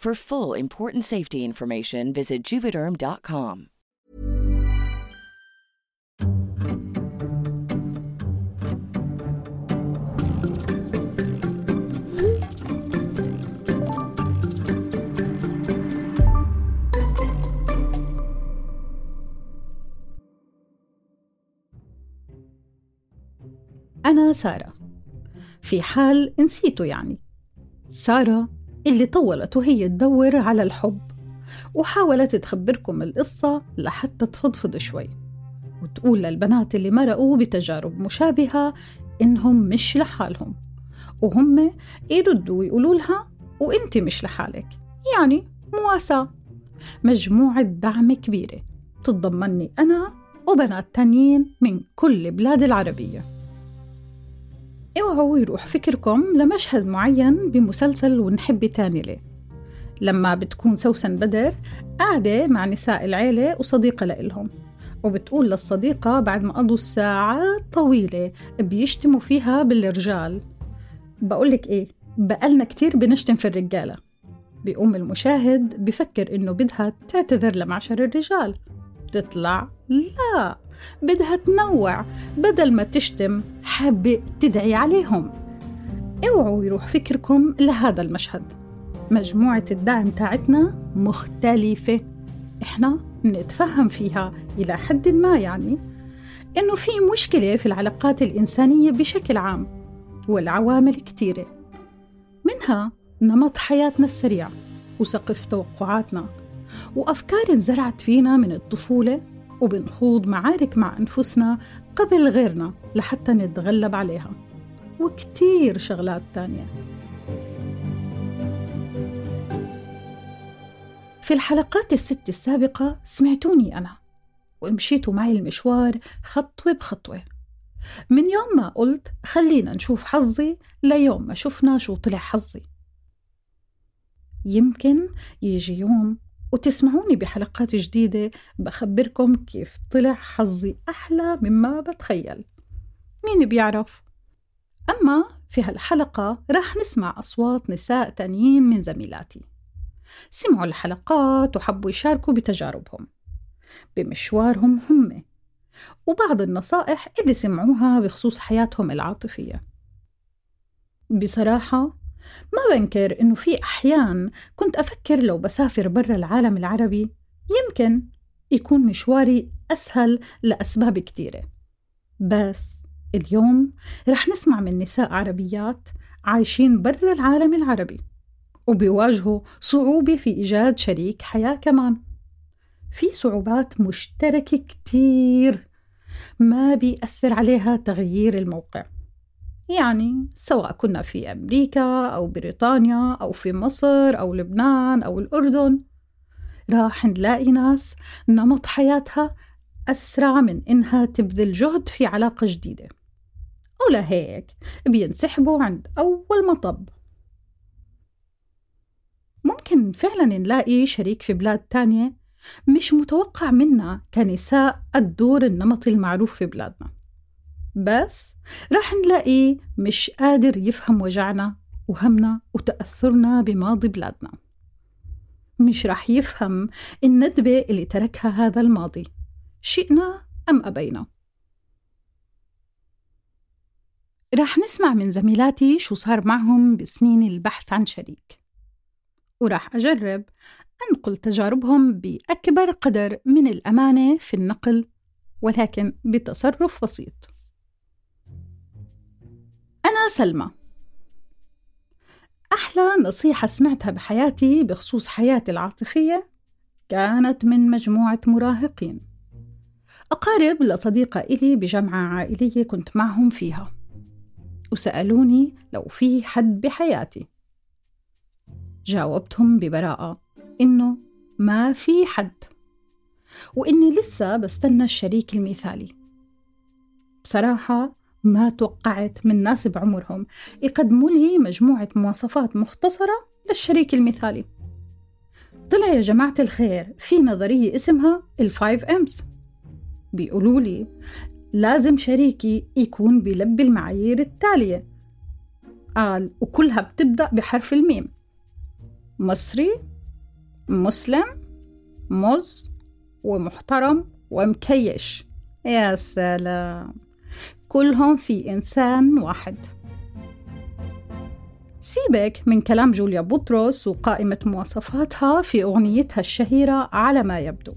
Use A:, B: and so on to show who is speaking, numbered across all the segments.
A: For full important safety information, visit juvederm.com.
B: أنا سارة في حال نسيته يعني سارة اللي طولت وهي تدور على الحب وحاولت تخبركم القصة لحتى تفضفض شوي وتقول للبنات اللي مرقوا بتجارب مشابهة إنهم مش لحالهم وهم يردوا ويقولوا لها وإنت مش لحالك يعني مواساة. مجموعة دعم كبيرة تتضمني أنا وبنات تانيين من كل بلاد العربية. اوعوا يروح. فكركم لمشهد معين بمسلسل ونحب تاني ليه. لما بتكون سوسن بدر قاعدة مع نساء العيلة وصديقة لإلهم وبتقول للصديقة بعد ما قضوا ساعات طويلة بيشتموا فيها بالرجال. بقولك إيه بقالنا كتير بنشتم في الرجالة. بيقوم المشاهد بفكر إنه بدها تعتذر لمعشر الرجال. بتطلع لا. بدها تنوع بدل ما تشتم حابة تدعي عليهم. اوعوا يروح فكركم لهذا المشهد. مجموعة الدعم تاعتنا مختلفة. إحنا نتفهم فيها إلى حد ما يعني. إنه في مشكلة في العلاقات الإنسانية بشكل عام والعوامل كتيرة. منها نمط حياتنا السريع وسقف توقعاتنا. وأفكار انزرعت فينا من الطفولة وبنخوض معارك مع أنفسنا قبل غيرنا لحتى نتغلب عليها. وكتير شغلات تانية. في الحلقات الست السابقة سمعتوني أنا ومشيتوا معي المشوار خطوة بخطوة. من يوم ما قلت خلينا نشوف حظي ليوم ما شفنا شو طلع حظي. يمكن يجي يوم وتسمعوني بحلقات جديدة بخبركم كيف طلع حظي أحلى مما بتخيل. مين بيعرف؟ أما في هالحلقة راح نسمع أصوات نساء تانيين من زميلاتي. سمعوا الحلقات وحبوا يشاركوا بتجاربهم. بمشوارهم هم. وبعض النصائح اللي سمعوها بخصوص حياتهم العاطفية. بصراحة ما بنكر إنه في أحيان كنت أفكر لو بسافر برا العالم العربي يمكن يكون مشواري أسهل لأسباب كتيرة. بس اليوم رح نسمع من نساء عربيات عايشين برا العالم العربي وبيواجهوا صعوبة في إيجاد شريك حياة كمان. في صعوبات مشتركة كتير ما بيأثر عليها تغيير الموقع. يعني سواء كنا في أمريكا أو بريطانيا أو في مصر أو لبنان أو الأردن راح نلاقي ناس نمط حياتها أسرع من إنها تبذل جهد في علاقة جديدة. أو لهيك بينسحبوا عند أول مطب. ممكن فعلا نلاقي شريك في بلاد تانية مش متوقع منا كنساء الدور النمطي المعروف في بلادنا. بس راح نلاقيه مش قادر يفهم وجعنا وهمنا وتأثرنا بماضي بلادنا. مش راح يفهم الندبة اللي تركها هذا الماضي شئنا أم أبينا. راح نسمع من زميلاتي شو صار معهم بسنين البحث عن شريك. وراح أجرب أنقل تجاربهم بأكبر قدر من الأمانة في النقل ولكن بتصرف بسيط. سلمى. أحلى نصيحة سمعتها بحياتي بخصوص حياتي العاطفية كانت من مجموعة مراهقين. أقارب لصديقة إلي بجمعة عائلية كنت معهم فيها. وسألوني لو في حد بحياتي. جاوبتهم ببراءة إنه ما في حد. وإني لسه بستنى الشريك المثالي. بصراحة ما توقعت من ناس بعمرهم. يقدموا لي مجموعة مواصفات مختصرة للشريك المثالي. طلع يا جماعة الخير في نظرية اسمها الفايف امس بيقولوا لي لازم شريكي يكون بيلبي المعايير التالية. قال وكلها بتبدأ بحرف الميم. مصري مسلم مز ومحترم ومكيش. يا سلام! كلهم في إنسان واحد. سيبك من كلام جوليا بطرس وقائمة مواصفاتها في أغنيتها الشهيرة على ما يبدو.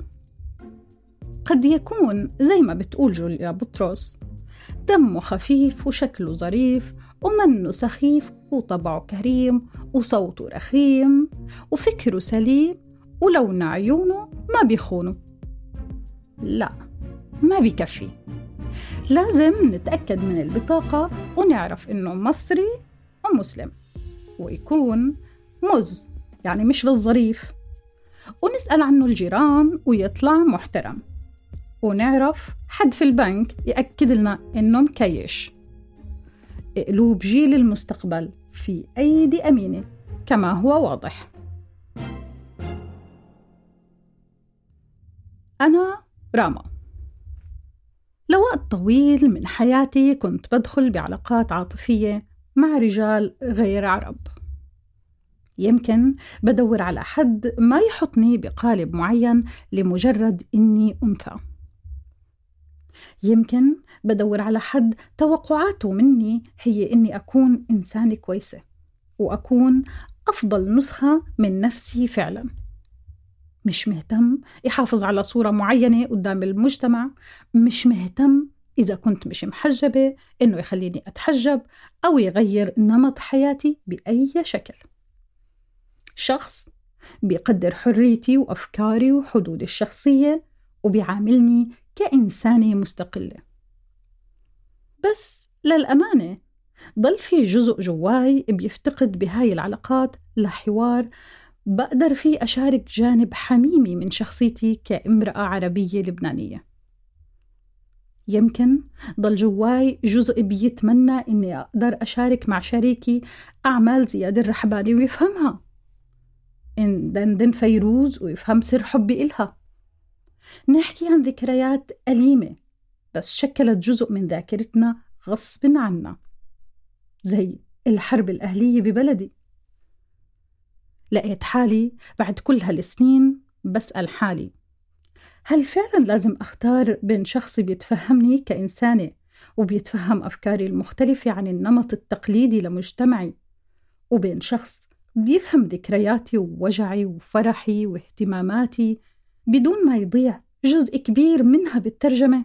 B: قد يكون زي ما بتقول جوليا بطرس دمه خفيف وشكله ظريف ومنه سخيف وطبعه كريم وصوته رخيم وفكره سليم ولون عيونه ما بيخونه. لا ما بيكفي. لازم نتأكد من البطاقة ونعرف إنه مصري ومسلم ويكون مز يعني مش بالظريف. ونسأل عنه الجيران ويطلع محترم. ونعرف حد في البنك يأكد لنا إنه مكيش. قلوب جيل المستقبل في أيدي أمينة كما هو واضح. أنا راما. لوقت طويل من حياتي كنت بدخل بعلاقات عاطفية مع رجال غير عرب. يمكن بدور على حد ما يحطني بقالب معين لمجرد إني أنثى. يمكن بدور على حد توقعاته مني هي إني أكون إنسانة كويسة وأكون أفضل نسخة من نفسي فعلا. مش مهتم يحافظ على صورة معينة قدام المجتمع مش مهتم إذا كنت مش محجبة إنه يخليني أتحجب أو يغير نمط حياتي بأي شكل. شخص بيقدر حريتي وأفكاري وحدودي الشخصية وبيعاملني كإنسانة مستقلة. بس للأمانة ضل في جزء جواي بيفتقد بهاي العلاقات لحوار بقدر فيه أشارك جانب حميمي من شخصيتي كامرأة عربية لبنانية. يمكن ضل جواي جزء بيتمنى إني أقدر أشارك مع شريكي أعمال زياد الرحباني ويفهمها. إن دندن فيروز ويفهم سر حبي إلها. نحكي عن ذكريات أليمة بس شكلت جزء من ذاكرتنا غصب عنا زي الحرب الأهلية ببلدي. لقيت حالي بعد كل هالسنين بسأل حالي هل فعلا لازم أختار بين شخص بيتفهمني كإنسانة وبيتفهم أفكاري المختلفة عن النمط التقليدي لمجتمعي وبين شخص بيفهم ذكرياتي ووجعي وفرحي واهتماماتي بدون ما يضيع جزء كبير منها بالترجمة؟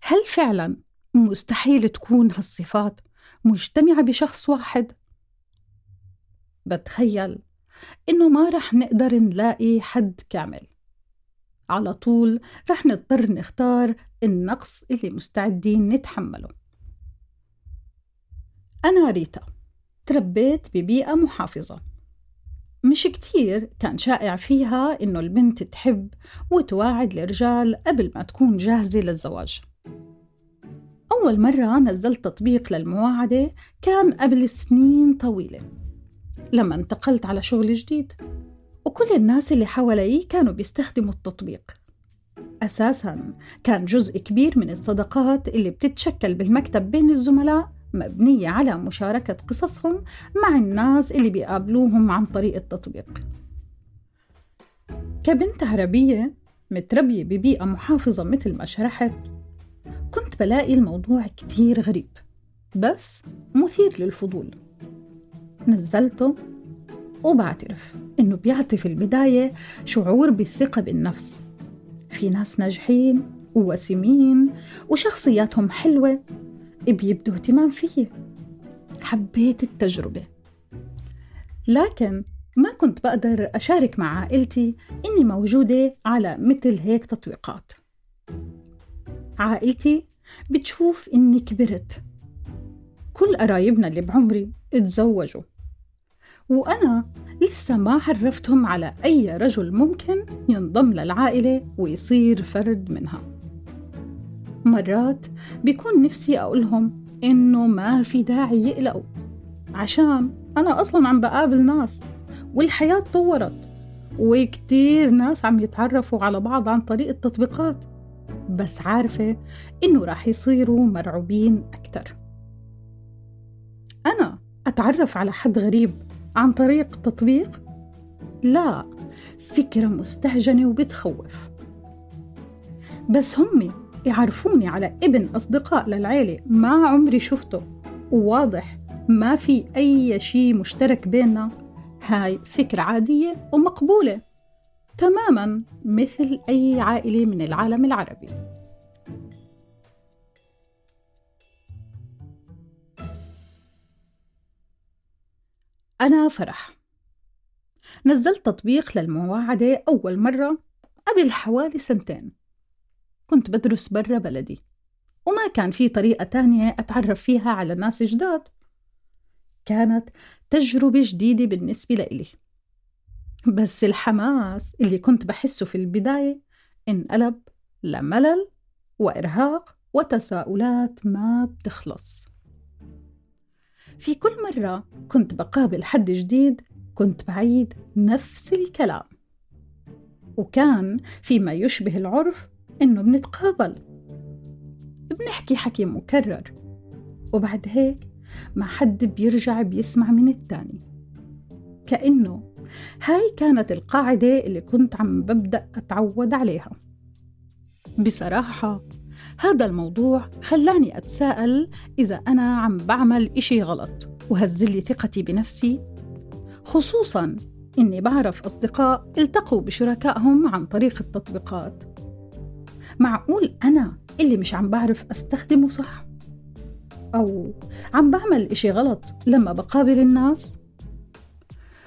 B: هل فعلا مستحيل تكون هالصفات مجتمعة بشخص واحد؟ بتخيل إنه ما رح نقدر نلاقي حد كامل. على طول رح نضطر نختار النقص اللي مستعدين نتحمله. أنا ريتا تربيت ببيئة محافظة. مش كتير كان شائع فيها إنه البنت تحب وتواعد الرجال قبل ما تكون جاهزة للزواج. أول مرة نزلت تطبيق للمواعدة كان قبل سنين طويلة. لما انتقلت على شغل جديد. وكل الناس اللي حوالي كانوا بيستخدموا التطبيق. أساسا كان جزء كبير من الصداقات اللي بتتشكل بالمكتب بين الزملاء مبنية على مشاركة قصصهم مع الناس اللي بيقابلوهم عن طريق التطبيق. كبنت عربية متربية ببيئة محافظة مثل ما شرحت كنت بلاقي الموضوع كتير غريب بس مثير للفضول. نزلته وبعترف إنه بيعطي في البداية شعور بالثقة بالنفس. في ناس ناجحين ووسيمين وشخصياتهم حلوة بيبدوا اهتمام فيي حبيت التجربة. لكن ما كنت بقدر أشارك مع عائلتي إني موجودة على مثل هيك تطبيقات. عائلتي بتشوف إني كبرت. كل قرايبنا اللي بعمري اتزوجوا. وأنا لسه ما عرفتهم على أي رجل ممكن ينضم للعائلة ويصير فرد منها. مرات بيكون نفسي أقولهم إنه ما في داعي يقلقوا عشان أنا أصلا عم بقابل ناس والحياة تطورت وكتير ناس عم يتعرفوا على بعض عن طريق التطبيقات بس عارفة إنه راح يصيروا مرعوبين أكتر. أنا أتعرف على حد غريب عن طريق تطبيق؟ لا فكرة مستهجنة وبتخوف. بس هم يعرفوني على ابن أصدقاء للعيلة ما عمري شفته وواضح ما في أي شيء مشترك بيننا. هاي فكرة عادية ومقبولة تماما مثل أي عائلة من العالم العربي. أنا فرح. نزلت تطبيق للمواعدة أول مرة قبل حوالي سنتين. كنت بدرس برا بلدي وما كان في طريقة تانية أتعرف فيها على ناس جداد. كانت تجربة جديدة بالنسبة لإلي. بس الحماس اللي كنت بحسه في البداية انقلب لملل وإرهاق وتساؤلات ما بتخلص. في كل مرة كنت بقابل حد جديد كنت بعيد نفس الكلام. وكان فيما يشبه العرف إنه بنتقابل. بنحكي حكي مكرر. وبعد هيك ما حد بيرجع بيسمع من التاني. كأنه هاي كانت القاعدة اللي كنت عم ببدأ أتعود عليها. بصراحة هذا الموضوع خلاني أتساءل إذا أنا عم بعمل إشي غلط وهزلي ثقتي بنفسي خصوصا إني بعرف أصدقاء التقوا بشركائهم عن طريق التطبيقات معقول أنا اللي مش عم بعرف أستخدمه صح؟ أو عم بعمل إشي غلط لما بقابل الناس؟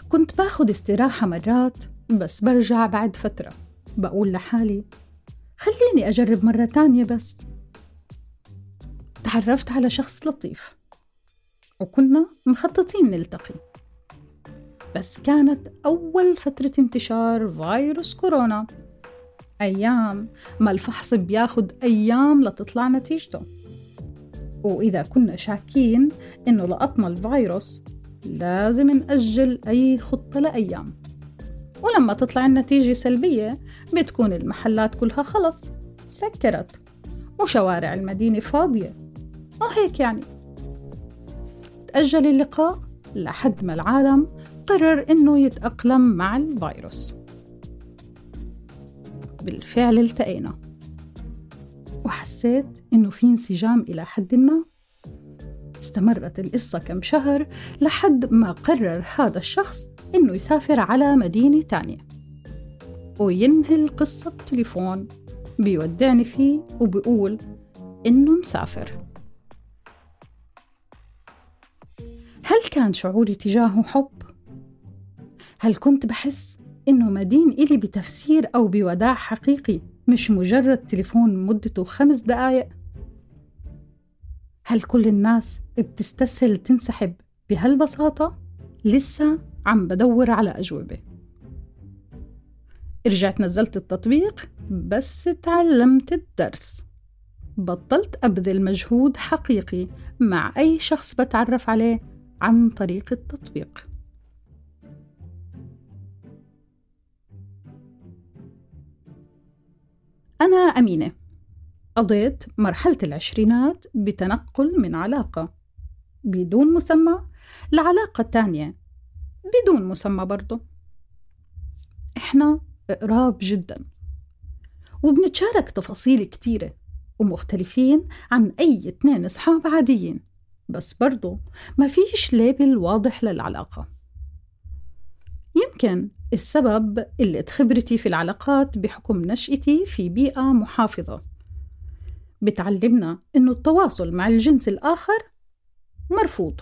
B: كنت باخد استراحة مرات بس برجع بعد فترة بقول لحالي خليني أجرب مرة تانية بس. تعرفت على شخص لطيف وكنا مخططين نلتقي. بس كانت أول فترة انتشار فيروس كورونا. أيام ما الفحص بياخد أيام لتطلع نتيجته. وإذا كنا شاكين إنه لقطنا الفيروس لازم نأجل أي خطة لأيام. ولما تطلع النتيجة سلبية بتكون المحلات كلها خلص سكرت وشوارع المدينة فاضية. وهيك يعني. تأجل اللقاء لحد ما العالم قرر إنه يتأقلم مع الفيروس. بالفعل التقينا. وحسيت إنه في انسجام إلى حد ما. استمرت القصة كم شهر لحد ما قرر هذا الشخص إنه يسافر على مدينة تانية وينهي القصة بتليفون بيودعني فيه وبيقول إنه مسافر هل كان شعوري تجاهه حب؟ هل كنت بحس إنه مدين إلي بتفسير أو بوداع حقيقي مش مجرد تليفون مدته خمس دقايق؟ هل كل الناس بتستسهل تنسحب بهالبساطة؟ لسه عم بدور على أجوبة. رجعت نزلت التطبيق بس تعلمت الدرس. بطلت أبذل مجهود حقيقي مع أي شخص بتعرف عليه عن طريق التطبيق. أنا أمينة. قضيت مرحلة العشرينات بتنقل من علاقة بدون مسمى لعلاقة تانية بدون مسمى برضه إحنا قراب جدا. وبنتشارك تفاصيل كتيرة ومختلفين عن أي اتنين أصحاب عاديين. بس برضو ما فيش ليبل واضح للعلاقة. يمكن السبب قلة خبرتي في العلاقات بحكم نشأتي في بيئة محافظة. بتعلمنا إنه التواصل مع الجنس الآخر مرفوض.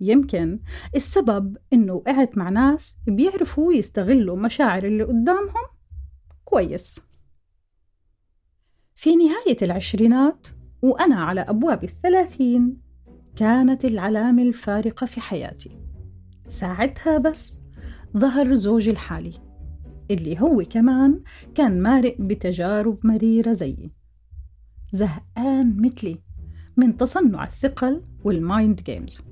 B: يمكن. السبب إنه وقعت مع ناس بيعرفوا يستغلوا مشاعر اللي قدامهم كويس. في نهاية العشرينات وأنا على أبواب الثلاثين كانت العلامة الفارقة في حياتي. ساعتها بس ظهر زوجي الحالي اللي هو كمان كان مارق بتجارب مريرة زيي. زهقان مثلي من تصنع الثقل وال mind games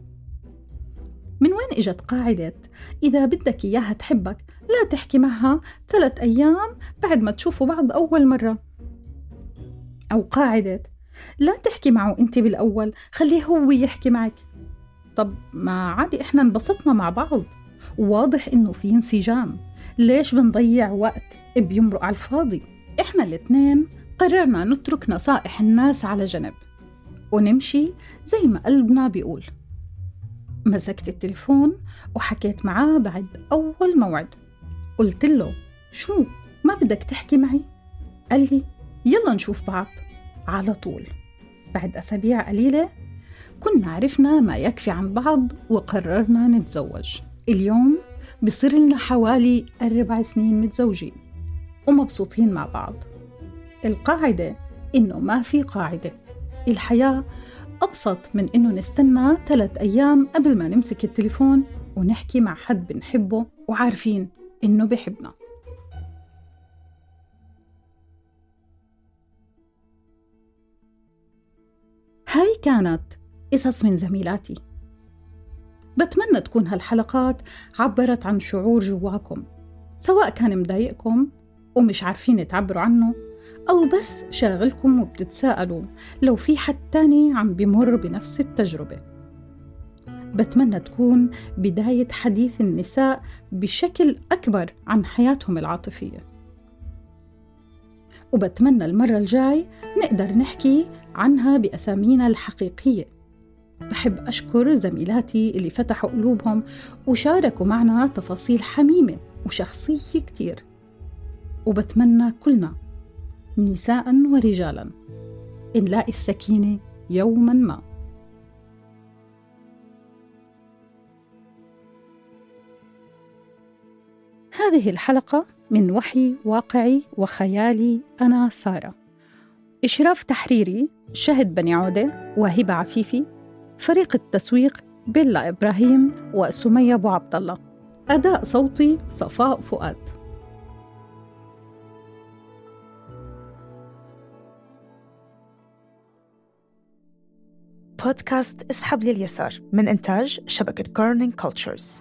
B: من وين إجت قاعدة؟ إذا بدك إياها تحبك لا تحكي معها ثلاث أيام بعد ما تشوفوا بعض أول مرة. أو قاعدة لا تحكي معه أنت بالأول خليه هو يحكي معك. طب ما عادي إحنا انبسطنا مع بعض. واضح إنه في انسجام. ليش بنضيع وقت بيمرق على الفاضي؟ إحنا الاثنين قررنا نترك نصائح الناس على جنب. ونمشي زي ما قلبنا بيقول. مسكت التليفون وحكيت معاه بعد أول موعد. قلت له شو؟ ما بدك تحكي معي؟ قال لي يلا نشوف بعض. على طول. بعد أسابيع قليلة كنا عرفنا ما يكفي عن بعض وقررنا نتزوج. اليوم بصير لنا حوالي أربع سنين متزوجين ومبسوطين مع بعض. القاعدة إنه ما في قاعدة. الحياة أبسط من إنه نستنى ثلاث أيام قبل ما نمسك التليفون ونحكي مع حد بنحبه وعارفين إنه بحبنا هاي كانت قصص من زميلاتي. بتمنى تكون هالحلقات عبرت عن شعور جواكم سواء كان مضايقكم ومش عارفين تعبروا عنه أو بس شاغلكم وبتتساءلوا لو في حد تاني عم بمر بنفس التجربة. بتمنى تكون بداية حديث النساء بشكل أكبر عن حياتهم العاطفية. وبتمنى المرة الجاي نقدر نحكي عنها بأسامينا الحقيقية. بحب أشكر زميلاتي اللي فتحوا قلوبهم وشاركوا معنا تفاصيل حميمة وشخصية كتير. وبتمنى كلنا نساء ورجالا. نلاقي السكينة يوما ما. هذه الحلقة من وحي واقعي وخيالي أنا سارة. إشراف تحريري شهد بني عودة وهبة عفيفي. فريق التسويق بيلا إبراهيم وسمية أبو عبد الله أداء صوتي صفاء فؤاد.
C: بودكاست اسحب لليسار من إنتاج شبكة Kerning Cultures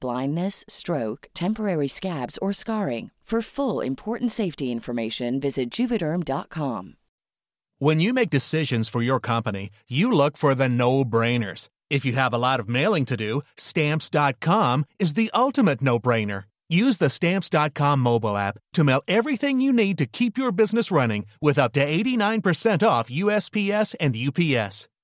A: blindness, stroke, temporary scabs, or scarring. For full important safety information, visit juvederm.com.
D: When you make decisions for your company, you look for the no brainers. If you have a lot of mailing to do, stamps.com is the ultimate no brainer. Use the stamps.com mobile app to mail everything you need to keep your business running with up to 89% off USPS and UPS.